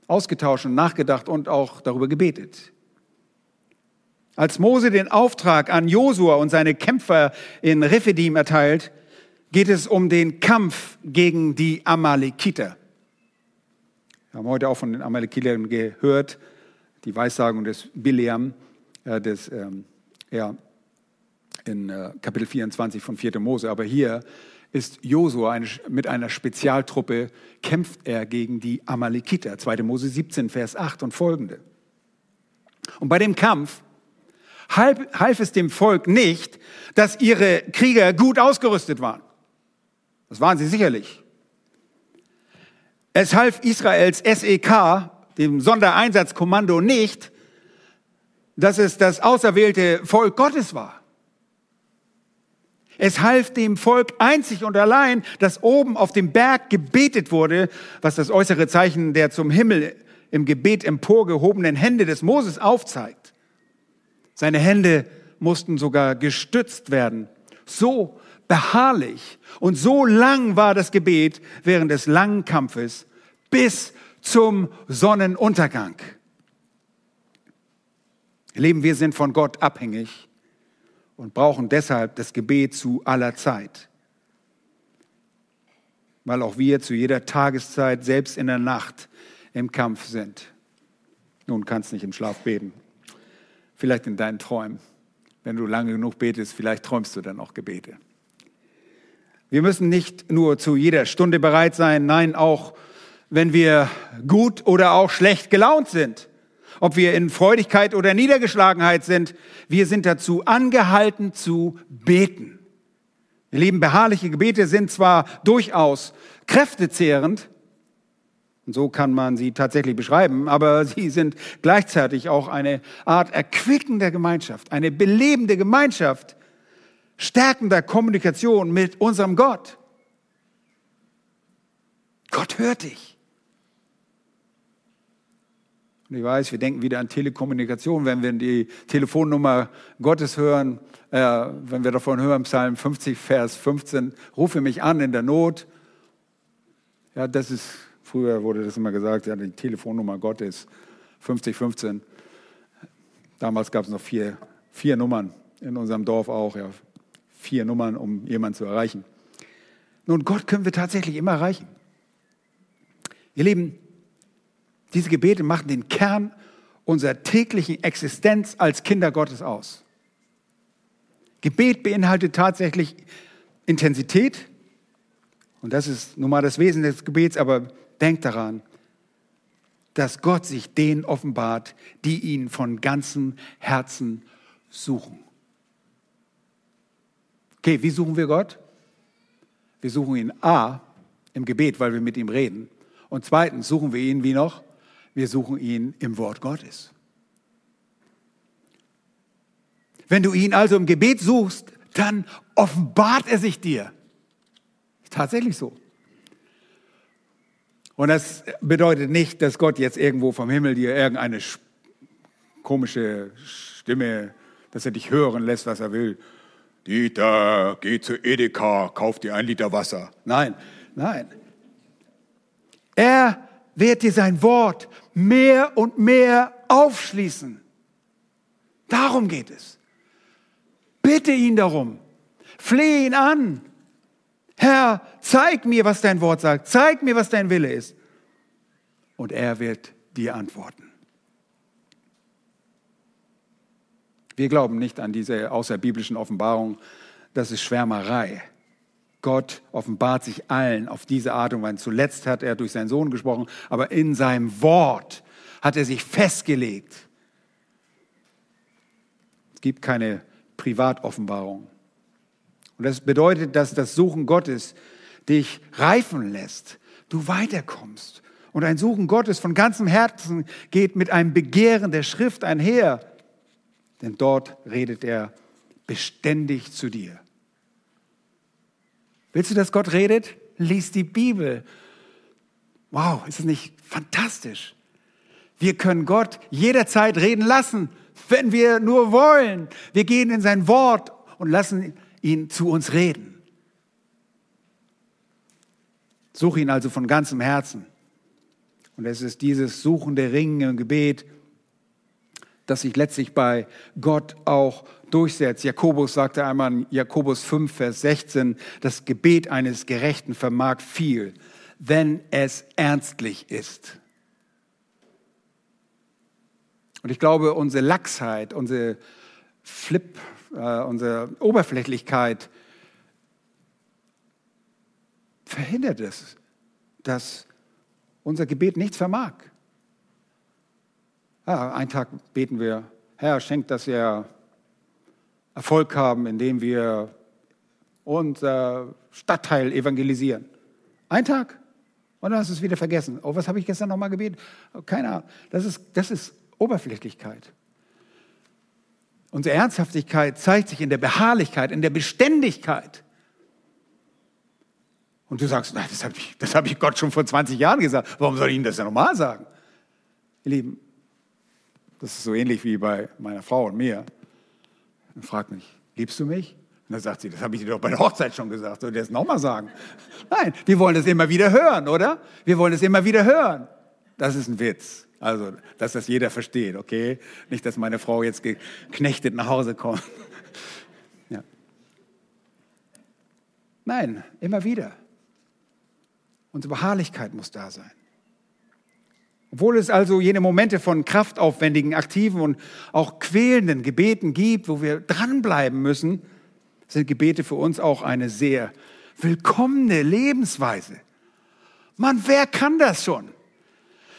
ausgetauscht und nachgedacht und auch darüber gebetet. Als Mose den Auftrag an Josua und seine Kämpfer in Rephidim erteilt, geht es um den Kampf gegen die Amalekiter. Wir haben heute auch von den Amalekitern gehört, die Weissagung des Bileam, äh, des, ähm, ja, in äh, Kapitel 24 von 4. Mose. Aber hier ist Josua mit einer Spezialtruppe, kämpft er gegen die Amalekiter. 2. Mose 17, Vers 8 und folgende. Und bei dem Kampf half, half es dem Volk nicht, dass ihre Krieger gut ausgerüstet waren. Das waren sie sicherlich. Es half Israels SEK, dem Sondereinsatzkommando, nicht, dass es das auserwählte Volk Gottes war. Es half dem Volk einzig und allein, dass oben auf dem Berg gebetet wurde, was das äußere Zeichen der zum Himmel im Gebet emporgehobenen Hände des Moses aufzeigt. Seine Hände mussten sogar gestützt werden. So beharrlich und so lang war das Gebet während des langen Kampfes bis zum Sonnenuntergang. Leben, wir sind von Gott abhängig und brauchen deshalb das Gebet zu aller Zeit. Weil auch wir zu jeder Tageszeit, selbst in der Nacht, im Kampf sind. Nun kannst nicht im Schlaf beten. Vielleicht in deinen Träumen. Wenn du lange genug betest, vielleicht träumst du dann auch Gebete. Wir müssen nicht nur zu jeder Stunde bereit sein, nein, auch wenn wir gut oder auch schlecht gelaunt sind ob wir in Freudigkeit oder Niedergeschlagenheit sind, wir sind dazu angehalten zu beten. Ihr Lieben, beharrliche Gebete sind zwar durchaus kräftezehrend, und so kann man sie tatsächlich beschreiben, aber [LAUGHS] sie sind gleichzeitig auch eine Art erquickender Gemeinschaft, eine belebende Gemeinschaft, stärkender Kommunikation mit unserem Gott. Gott hört dich. Und ich weiß, wir denken wieder an Telekommunikation, wenn wir die Telefonnummer Gottes hören, äh, wenn wir davon hören, Psalm 50, Vers 15, rufe mich an in der Not. Ja, das ist, früher wurde das immer gesagt, ja, die Telefonnummer Gottes 50, 15. Damals gab es noch vier, vier Nummern, in unserem Dorf auch, ja, vier Nummern, um jemanden zu erreichen. Nun, Gott können wir tatsächlich immer erreichen. Ihr Lieben, diese Gebete machen den Kern unserer täglichen Existenz als Kinder Gottes aus. Gebet beinhaltet tatsächlich Intensität. Und das ist nun mal das Wesen des Gebets, aber denkt daran, dass Gott sich denen offenbart, die ihn von ganzem Herzen suchen. Okay, wie suchen wir Gott? Wir suchen ihn A im Gebet, weil wir mit ihm reden. Und zweitens suchen wir ihn wie noch? Wir suchen ihn im Wort Gottes. Wenn du ihn also im Gebet suchst, dann offenbart er sich dir. Tatsächlich so. Und das bedeutet nicht, dass Gott jetzt irgendwo vom Himmel dir irgendeine komische Stimme, dass er dich hören lässt, was er will. Dieter, geh zu Edeka, kauf dir ein Liter Wasser. Nein, nein. Er wird dir sein Wort mehr und mehr aufschließen. Darum geht es. Bitte ihn darum. Flehe ihn an. Herr, zeig mir, was dein Wort sagt. Zeig mir, was dein Wille ist. Und er wird dir antworten. Wir glauben nicht an diese außerbiblischen Offenbarungen. Das ist Schwärmerei. Gott offenbart sich allen auf diese Art und Weise. Zuletzt hat er durch seinen Sohn gesprochen, aber in seinem Wort hat er sich festgelegt. Es gibt keine Privatoffenbarung. Und das bedeutet, dass das Suchen Gottes dich reifen lässt, du weiterkommst. Und ein Suchen Gottes von ganzem Herzen geht mit einem Begehren der Schrift einher, denn dort redet er beständig zu dir. Willst du, dass Gott redet? Lies die Bibel. Wow, ist das nicht fantastisch? Wir können Gott jederzeit reden lassen, wenn wir nur wollen. Wir gehen in sein Wort und lassen ihn zu uns reden. Suche ihn also von ganzem Herzen. Und es ist dieses suchende Ringen im Gebet, das sich letztlich bei Gott auch durchsetzt. Jakobus sagte einmal in Jakobus 5, Vers 16, das Gebet eines Gerechten vermag viel, wenn es ernstlich ist. Und ich glaube, unsere Lachsheit, unsere Flip, äh, unsere Oberflächlichkeit verhindert es, dass unser Gebet nichts vermag. Ja, einen Tag beten wir, Herr, schenkt, dass wir Erfolg haben, indem wir unser Stadtteil evangelisieren. Ein Tag und dann hast du es wieder vergessen. Oh, was habe ich gestern nochmal gebetet? Oh, keine Ahnung. Das ist, das ist Oberflächlichkeit. Unsere Ernsthaftigkeit zeigt sich in der Beharrlichkeit, in der Beständigkeit. Und du sagst, nein, das habe ich, hab ich Gott schon vor 20 Jahren gesagt. Warum soll ich Ihnen das ja nochmal sagen? Ihr Lieben, das ist so ähnlich wie bei meiner Frau und mir. Dann fragt mich, liebst du mich? Und dann sagt sie, das habe ich dir doch bei der Hochzeit schon gesagt. Soll ich das nochmal sagen? Nein, wir wollen das immer wieder hören, oder? Wir wollen es immer wieder hören. Das ist ein Witz. Also, dass das jeder versteht, okay? Nicht, dass meine Frau jetzt geknechtet nach Hause kommt. [LAUGHS] Ja. Nein, immer wieder. Unsere Beharrlichkeit muss da sein. Obwohl es also jene Momente von kraftaufwendigen, aktiven und auch quälenden Gebeten gibt, wo wir dranbleiben müssen, sind Gebete für uns auch eine sehr willkommene Lebensweise. Mann, wer kann das schon?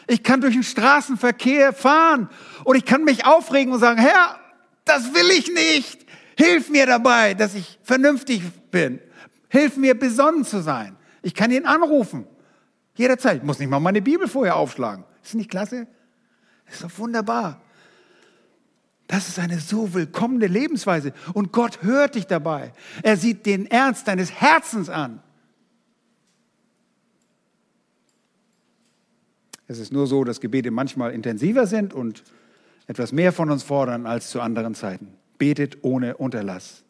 Ich kann durch den Straßenverkehr fahren und ich kann mich aufregen und sagen, Herr, das will ich nicht. Hilf mir dabei, dass ich vernünftig bin. Hilf mir, besonnen zu sein. Ich kann ihn anrufen. Jederzeit. Ich muss nicht mal meine Bibel vorher aufschlagen. Ist nicht klasse? Ist doch wunderbar. Das ist eine so willkommene Lebensweise. Und Gott hört dich dabei. Er sieht den Ernst deines Herzens an. Es ist nur so, dass Gebete manchmal intensiver sind und etwas mehr von uns fordern als zu anderen Zeiten. Betet ohne Unterlass.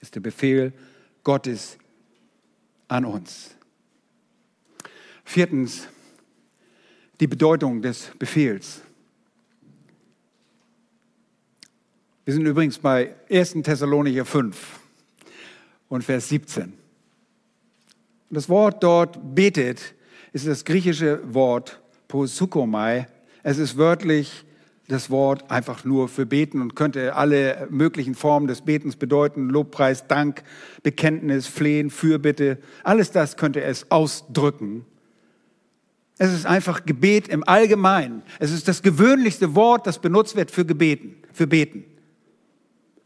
Ist der Befehl Gottes an uns. Viertens, die Bedeutung des Befehls. Wir sind übrigens bei 1. Thessalonicher 5 und Vers 17. Das Wort dort betet ist das griechische Wort posukomai. Es ist wörtlich das Wort einfach nur für beten und könnte alle möglichen Formen des Betens bedeuten. Lobpreis, Dank, Bekenntnis, Flehen, Fürbitte. Alles das könnte es ausdrücken. Es ist einfach Gebet im Allgemeinen. Es ist das gewöhnlichste Wort, das benutzt wird für Gebeten, für Beten.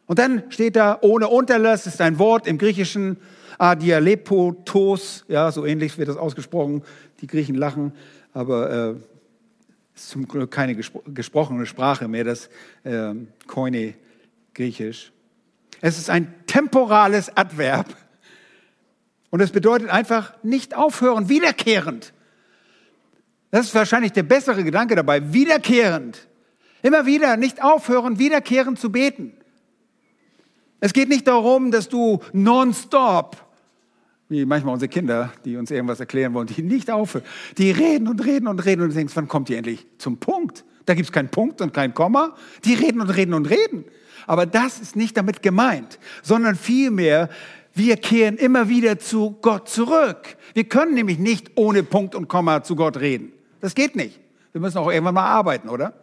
Und dann steht da ohne Unterlass, ist ein Wort im Griechischen adialepotos, ja, so ähnlich wird das ausgesprochen. Die Griechen lachen, aber äh, ist zum Glück keine gespro gesprochene Sprache mehr, das äh, Koine Griechisch. Es ist ein temporales Adverb und es bedeutet einfach nicht aufhören, wiederkehrend. Das ist wahrscheinlich der bessere Gedanke dabei, wiederkehrend. Immer wieder, nicht aufhören, wiederkehrend zu beten. Es geht nicht darum, dass du nonstop, wie manchmal unsere Kinder, die uns irgendwas erklären wollen, die nicht aufhören, die reden und reden und reden und du denkst, wann kommt ihr endlich zum Punkt? Da gibt es keinen Punkt und kein Komma. Die reden und reden und reden. Aber das ist nicht damit gemeint, sondern vielmehr, wir kehren immer wieder zu Gott zurück. Wir können nämlich nicht ohne Punkt und Komma zu Gott reden. Das geht nicht. Wir müssen auch irgendwann mal arbeiten, oder?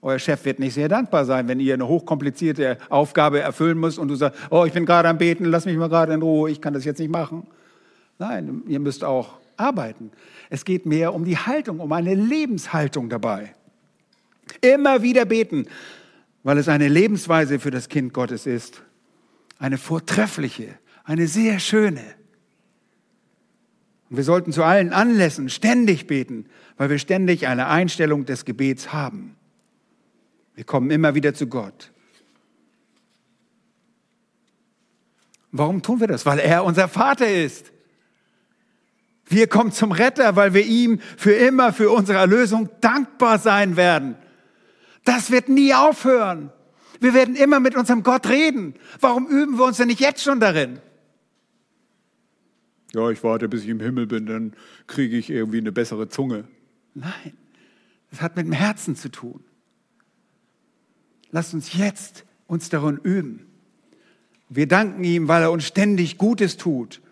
Euer Chef wird nicht sehr dankbar sein, wenn ihr eine hochkomplizierte Aufgabe erfüllen müsst und du sagst, oh, ich bin gerade am Beten, lass mich mal gerade in Ruhe, ich kann das jetzt nicht machen. Nein, ihr müsst auch arbeiten. Es geht mehr um die Haltung, um eine Lebenshaltung dabei. Immer wieder beten, weil es eine Lebensweise für das Kind Gottes ist. Eine vortreffliche, eine sehr schöne. Und wir sollten zu allen Anlässen ständig beten, weil wir ständig eine Einstellung des Gebets haben. Wir kommen immer wieder zu Gott. Warum tun wir das? Weil er unser Vater ist. Wir kommen zum Retter, weil wir ihm für immer für unsere Erlösung dankbar sein werden. Das wird nie aufhören. Wir werden immer mit unserem Gott reden. Warum üben wir uns denn nicht jetzt schon darin? Ja, ich warte, bis ich im Himmel bin, dann kriege ich irgendwie eine bessere Zunge. Nein, das hat mit dem Herzen zu tun. Lasst uns jetzt uns darin üben. Wir danken ihm, weil er uns ständig Gutes tut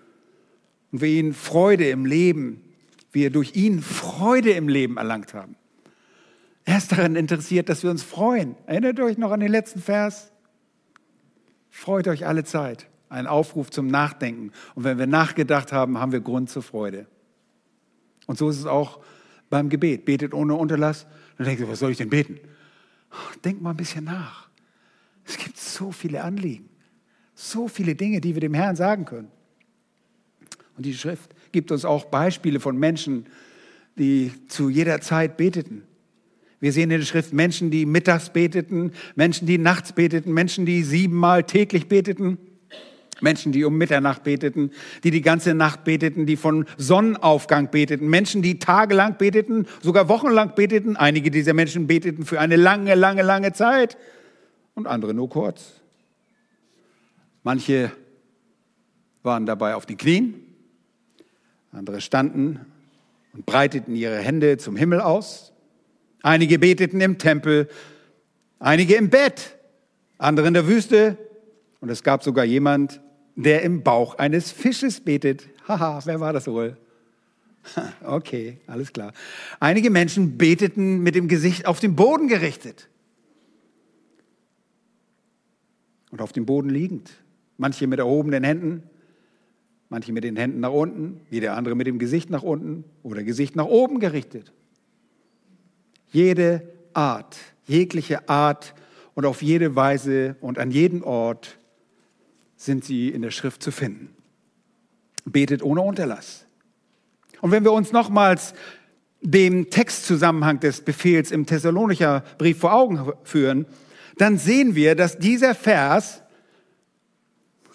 und wir ihn Freude im Leben, wir durch ihn Freude im Leben erlangt haben. Er ist daran interessiert, dass wir uns freuen. Erinnert euch noch an den letzten Vers? Freut euch alle Zeit. Ein Aufruf zum Nachdenken. Und wenn wir nachgedacht haben, haben wir Grund zur Freude. Und so ist es auch beim Gebet. Betet ohne Unterlass. Dann denkt ihr, was soll ich denn beten? Denk mal ein bisschen nach. Es gibt so viele Anliegen, so viele Dinge, die wir dem Herrn sagen können. Und die Schrift gibt uns auch Beispiele von Menschen, die zu jeder Zeit beteten. Wir sehen in der Schrift Menschen, die mittags beteten, Menschen, die nachts beteten, Menschen, die siebenmal täglich beteten. Menschen, die um Mitternacht beteten, die die ganze Nacht beteten, die von Sonnenaufgang beteten, Menschen, die tagelang beteten, sogar wochenlang beteten. Einige dieser Menschen beteten für eine lange, lange, lange Zeit und andere nur kurz. Manche waren dabei auf den Knien, andere standen und breiteten ihre Hände zum Himmel aus. Einige beteten im Tempel, einige im Bett, andere in der Wüste. Und es gab sogar jemand, der im Bauch eines Fisches betet. Haha, wer war das wohl? [LAUGHS] Okay, alles klar. Einige Menschen beteten mit dem Gesicht auf den Boden gerichtet und auf dem Boden liegend. Manche mit erhobenen Händen, manche mit den Händen nach unten, wieder andere mit dem Gesicht nach unten oder Gesicht nach oben gerichtet. Jede Art, jegliche Art und auf jede Weise und an jedem Ort sind sie in der Schrift zu finden. Betet ohne Unterlass. Und wenn wir uns nochmals dem Textzusammenhang des Befehls im Thessalonicher Brief vor Augen führen, dann sehen wir, dass dieser Vers,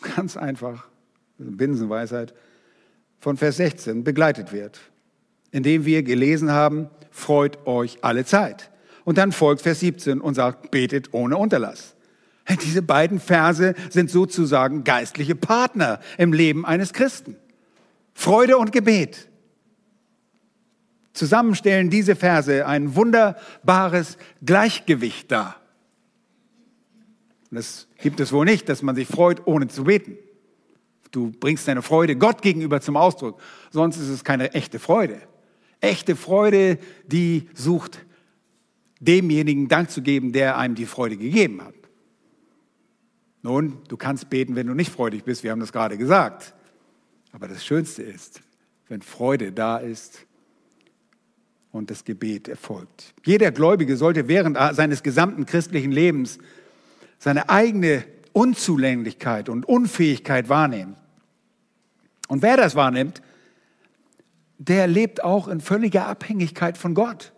[LAUGHS] ganz einfach, Binsenweisheit, von Vers 16 begleitet wird, indem wir gelesen haben, freut euch alle Zeit. Und dann folgt Vers 17 und sagt, betet ohne Unterlass. Diese beiden Verse sind sozusagen geistliche Partner im Leben eines Christen. Freude und Gebet. Zusammen stellen diese Verse ein wunderbares Gleichgewicht dar. Und das gibt es wohl nicht, dass man sich freut, ohne zu beten. Du bringst deine Freude Gott gegenüber zum Ausdruck, sonst ist es keine echte Freude. Echte Freude, die sucht demjenigen Dank zu geben, der einem die Freude gegeben hat. Nun, du kannst beten, wenn du nicht freudig bist, wir haben das gerade gesagt. Aber das Schönste ist, wenn Freude da ist und das Gebet erfolgt. Jeder Gläubige sollte während seines gesamten christlichen Lebens seine eigene Unzulänglichkeit und Unfähigkeit wahrnehmen. Und wer das wahrnimmt, der lebt auch in völliger Abhängigkeit von Gott.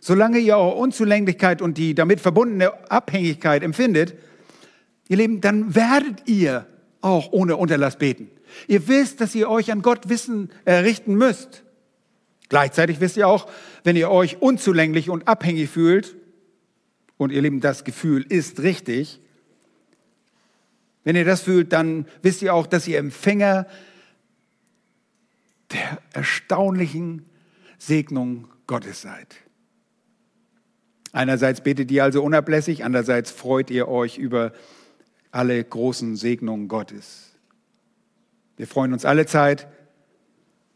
Solange ihr eure Unzulänglichkeit und die damit verbundene Abhängigkeit empfindet, ihr Leben, dann werdet ihr auch ohne Unterlass beten. Ihr wisst, dass ihr euch an Gott wissen, errichten müsst. Gleichzeitig wisst ihr auch, wenn ihr euch unzulänglich und abhängig fühlt, und ihr Lieben, das Gefühl ist richtig, wenn ihr das fühlt, dann wisst ihr auch, dass ihr Empfänger der erstaunlichen Segnung Gottes seid. Einerseits betet ihr also unablässig, andererseits freut ihr euch über alle großen Segnungen Gottes. Wir freuen uns alle Zeit,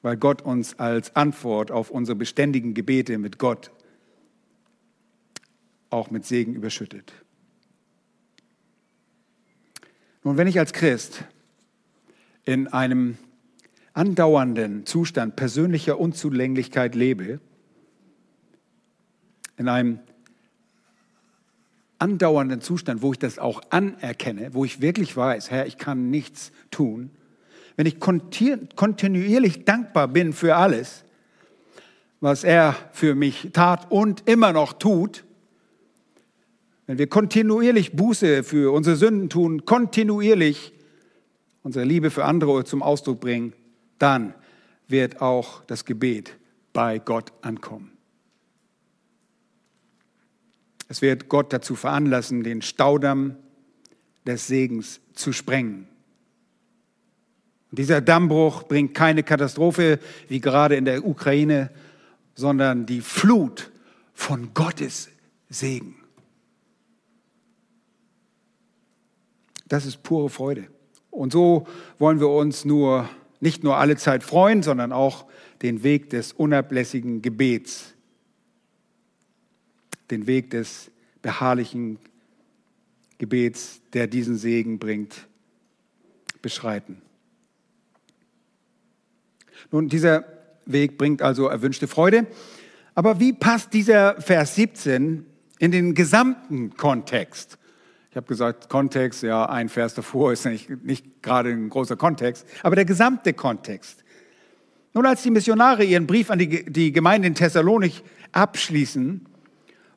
weil Gott uns als Antwort auf unsere beständigen Gebete mit Gott auch mit Segen überschüttet. Nun, wenn ich als Christ in einem andauernden Zustand persönlicher Unzulänglichkeit lebe, in einem andauernden Zustand, wo ich das auch anerkenne, wo ich wirklich weiß, Herr, ich kann nichts tun, wenn ich kontinuierlich dankbar bin für alles, was er für mich tat und immer noch tut, wenn wir kontinuierlich Buße für unsere Sünden tun, kontinuierlich unsere Liebe für andere zum Ausdruck bringen, dann wird auch das Gebet bei Gott ankommen. Es wird Gott dazu veranlassen, den Staudamm des Segens zu sprengen. Dieser Dammbruch bringt keine Katastrophe wie gerade in der Ukraine, sondern die Flut von Gottes Segen. Das ist pure Freude. Und so wollen wir uns nur nicht nur alle Zeit freuen, sondern auch den Weg des unablässigen Gebets, den Weg des beharrlichen Gebets, der diesen Segen bringt, beschreiten. Nun, dieser Weg bringt also erwünschte Freude. Aber wie passt dieser Vers 17 in den gesamten Kontext? Ich habe gesagt, Kontext, ja, ein Vers davor ist nicht, nicht gerade ein großer Kontext, aber der gesamte Kontext. Nun, als die Missionare ihren Brief an die, die Gemeinde in Thessalonik abschließen,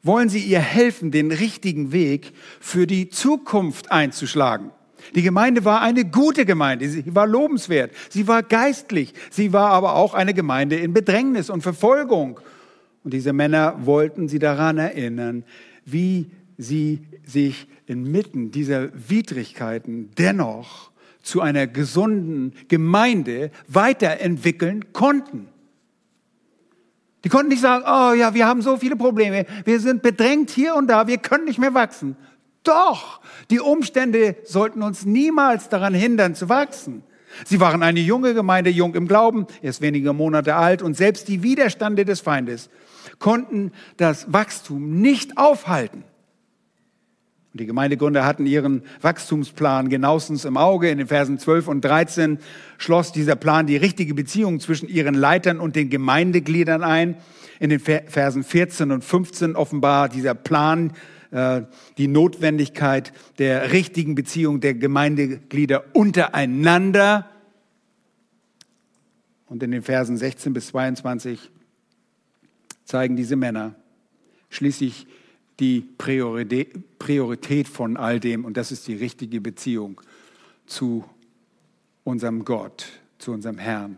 wollen sie ihr helfen, den richtigen Weg für die Zukunft einzuschlagen. Die Gemeinde war eine gute Gemeinde, sie war lobenswert, sie war geistlich, sie war aber auch eine Gemeinde in Bedrängnis und Verfolgung. Und diese Männer wollten sie daran erinnern, wie sie sich inmitten dieser Widrigkeiten dennoch zu einer gesunden Gemeinde weiterentwickeln konnten. Die konnten nicht sagen, oh ja, wir haben so viele Probleme, wir sind bedrängt hier und da, wir können nicht mehr wachsen. Doch, die Umstände sollten uns niemals daran hindern zu wachsen. Sie waren eine junge Gemeinde, jung im Glauben, erst wenige Monate alt und selbst die Widerstände des Feindes konnten das Wachstum nicht aufhalten. Und die Gemeindegründer hatten ihren Wachstumsplan genauestens im Auge. In den Versen 12 und 13 schloss dieser Plan die richtige Beziehung zwischen ihren Leitern und den Gemeindegliedern ein. In den Versen 14 und 15 offenbar dieser Plan äh, die Notwendigkeit der richtigen Beziehung der Gemeindeglieder untereinander. Und in den Versen 16 bis 22 zeigen diese Männer schließlich die Priorität von all dem und das ist die richtige Beziehung zu unserem Gott, zu unserem Herrn.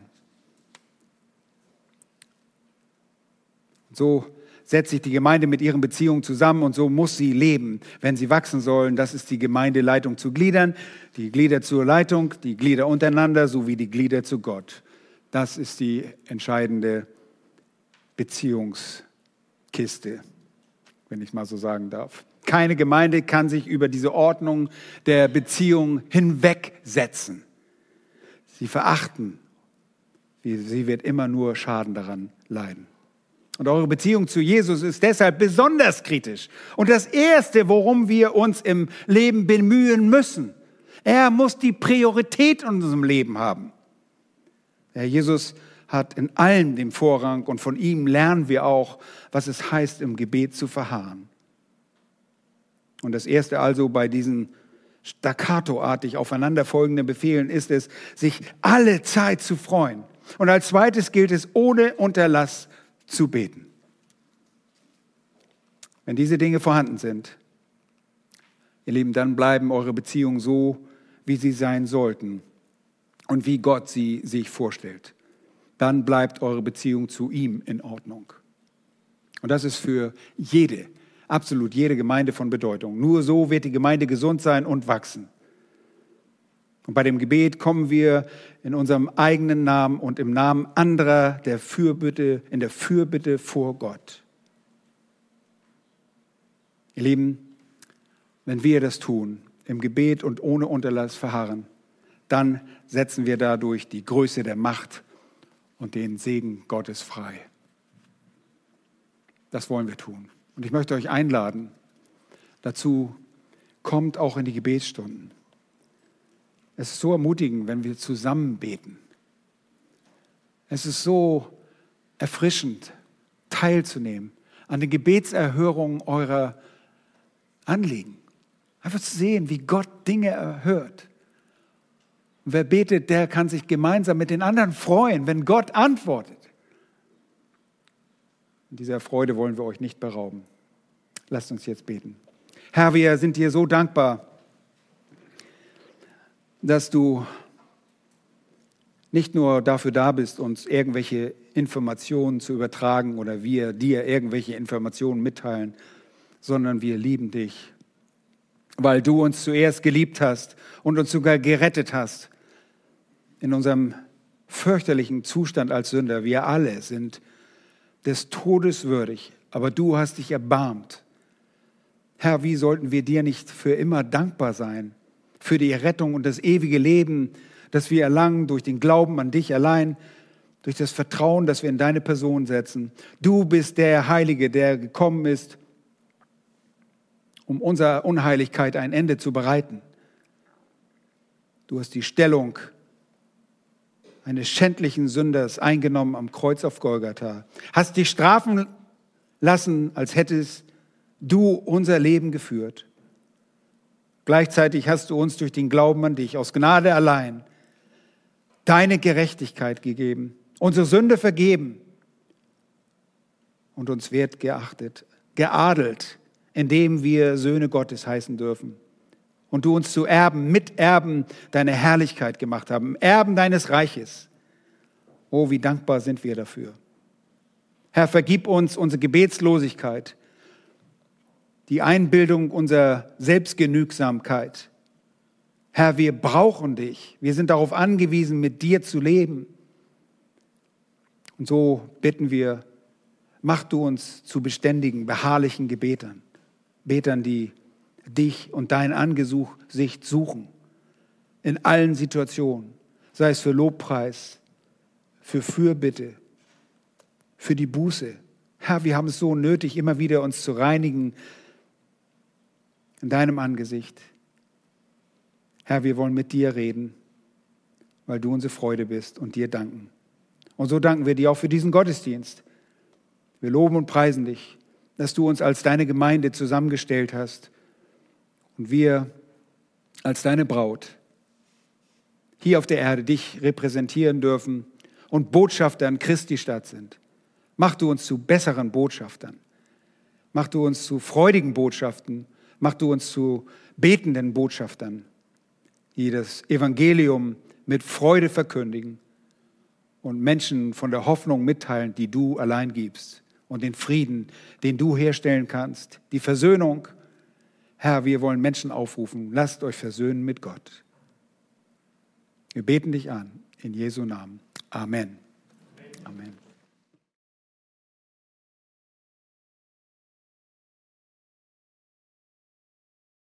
So setzt sich die Gemeinde mit ihren Beziehungen zusammen und so muss sie leben, wenn sie wachsen sollen. Das ist die Gemeindeleitung zu Gliedern, die Glieder zur Leitung, die Glieder untereinander sowie die Glieder zu Gott. Das ist die entscheidende Beziehungskiste wenn ich mal so sagen darf. Keine Gemeinde kann sich über diese Ordnung der Beziehung hinwegsetzen. Sie verachten, sie wird immer nur Schaden daran leiden. Und eure Beziehung zu Jesus ist deshalb besonders kritisch. Und das Erste, worum wir uns im Leben bemühen müssen, er muss die Priorität in unserem Leben haben. Herr Jesus hat in allem den Vorrang und von ihm lernen wir auch, was es heißt, im Gebet zu verharren. Und das Erste also bei diesen staccatoartig aufeinanderfolgenden Befehlen ist es, sich alle Zeit zu freuen. Und als zweites gilt es, ohne Unterlass zu beten. Wenn diese Dinge vorhanden sind, ihr Lieben, dann bleiben eure Beziehungen so, wie sie sein sollten und wie Gott sie sich vorstellt dann bleibt eure Beziehung zu ihm in Ordnung. Und das ist für jede, absolut jede Gemeinde von Bedeutung. Nur so wird die Gemeinde gesund sein und wachsen. Und bei dem Gebet kommen wir in unserem eigenen Namen und im Namen anderer der Fürbitte, in der Fürbitte vor Gott. Ihr Lieben, wenn wir das tun, im Gebet und ohne Unterlass verharren, dann setzen wir dadurch die Größe der Macht und den Segen Gottes frei. Das wollen wir tun. Und ich möchte euch einladen, dazu kommt auch in die Gebetsstunden. Es ist so ermutigend, wenn wir zusammen beten. Es ist so erfrischend, teilzunehmen an den Gebetserhörungen eurer Anliegen. Einfach zu sehen, wie Gott Dinge erhört. Und wer betet, der kann sich gemeinsam mit den anderen freuen, wenn Gott antwortet. Und dieser Freude wollen wir euch nicht berauben. Lasst uns jetzt beten. Herr, wir sind dir so dankbar, dass du nicht nur dafür da bist, uns irgendwelche Informationen zu übertragen oder wir dir irgendwelche Informationen mitteilen, sondern wir lieben dich weil du uns zuerst geliebt hast und uns sogar gerettet hast. In unserem fürchterlichen Zustand als Sünder, wir alle sind des Todes würdig, aber du hast dich erbarmt. Herr, wie sollten wir dir nicht für immer dankbar sein für die Errettung und das ewige Leben, das wir erlangen durch den Glauben an dich allein, durch das Vertrauen, das wir in deine Person setzen. Du bist der Heilige, der gekommen ist, um unserer Unheiligkeit ein Ende zu bereiten. Du hast die Stellung eines schändlichen Sünders eingenommen am Kreuz auf Golgatha. Hast dich strafen lassen, als hättest du unser Leben geführt. Gleichzeitig hast du uns durch den Glauben an dich aus Gnade allein deine Gerechtigkeit gegeben, unsere Sünde vergeben und uns wert geachtet, geadelt indem wir Söhne Gottes heißen dürfen. Und du uns zu Erben, Miterben deiner Herrlichkeit gemacht haben, Erben deines Reiches. Oh, wie dankbar sind wir dafür. Herr, vergib uns unsere Gebetslosigkeit, die Einbildung unserer Selbstgenügsamkeit. Herr, wir brauchen dich. Wir sind darauf angewiesen, mit dir zu leben. Und so bitten wir, Mach du uns zu beständigen, beharrlichen Gebetern. Betern, die dich und dein Angesicht suchen. In allen Situationen. Sei es für Lobpreis, für Fürbitte, für die Buße. Herr, wir haben es so nötig, immer wieder uns zu reinigen in deinem Angesicht. Herr, wir wollen mit dir reden, weil du unsere Freude bist und dir danken. Und so danken wir dir auch für diesen Gottesdienst. Wir loben und preisen dich, dass du uns als deine Gemeinde zusammengestellt hast und wir als deine Braut hier auf der Erde dich repräsentieren dürfen und Botschaftern Christi Stadt sind. Mach du uns zu besseren Botschaftern. Mach du uns zu freudigen Botschaften. Mach du uns zu betenden Botschaftern die das Evangelium mit Freude verkündigen und Menschen von der Hoffnung mitteilen, die du allein gibst und den Frieden, den du herstellen kannst, die Versöhnung. Herr, wir wollen Menschen aufrufen, lasst euch versöhnen mit Gott. Wir beten dich an, in Jesu Namen. Amen. Amen.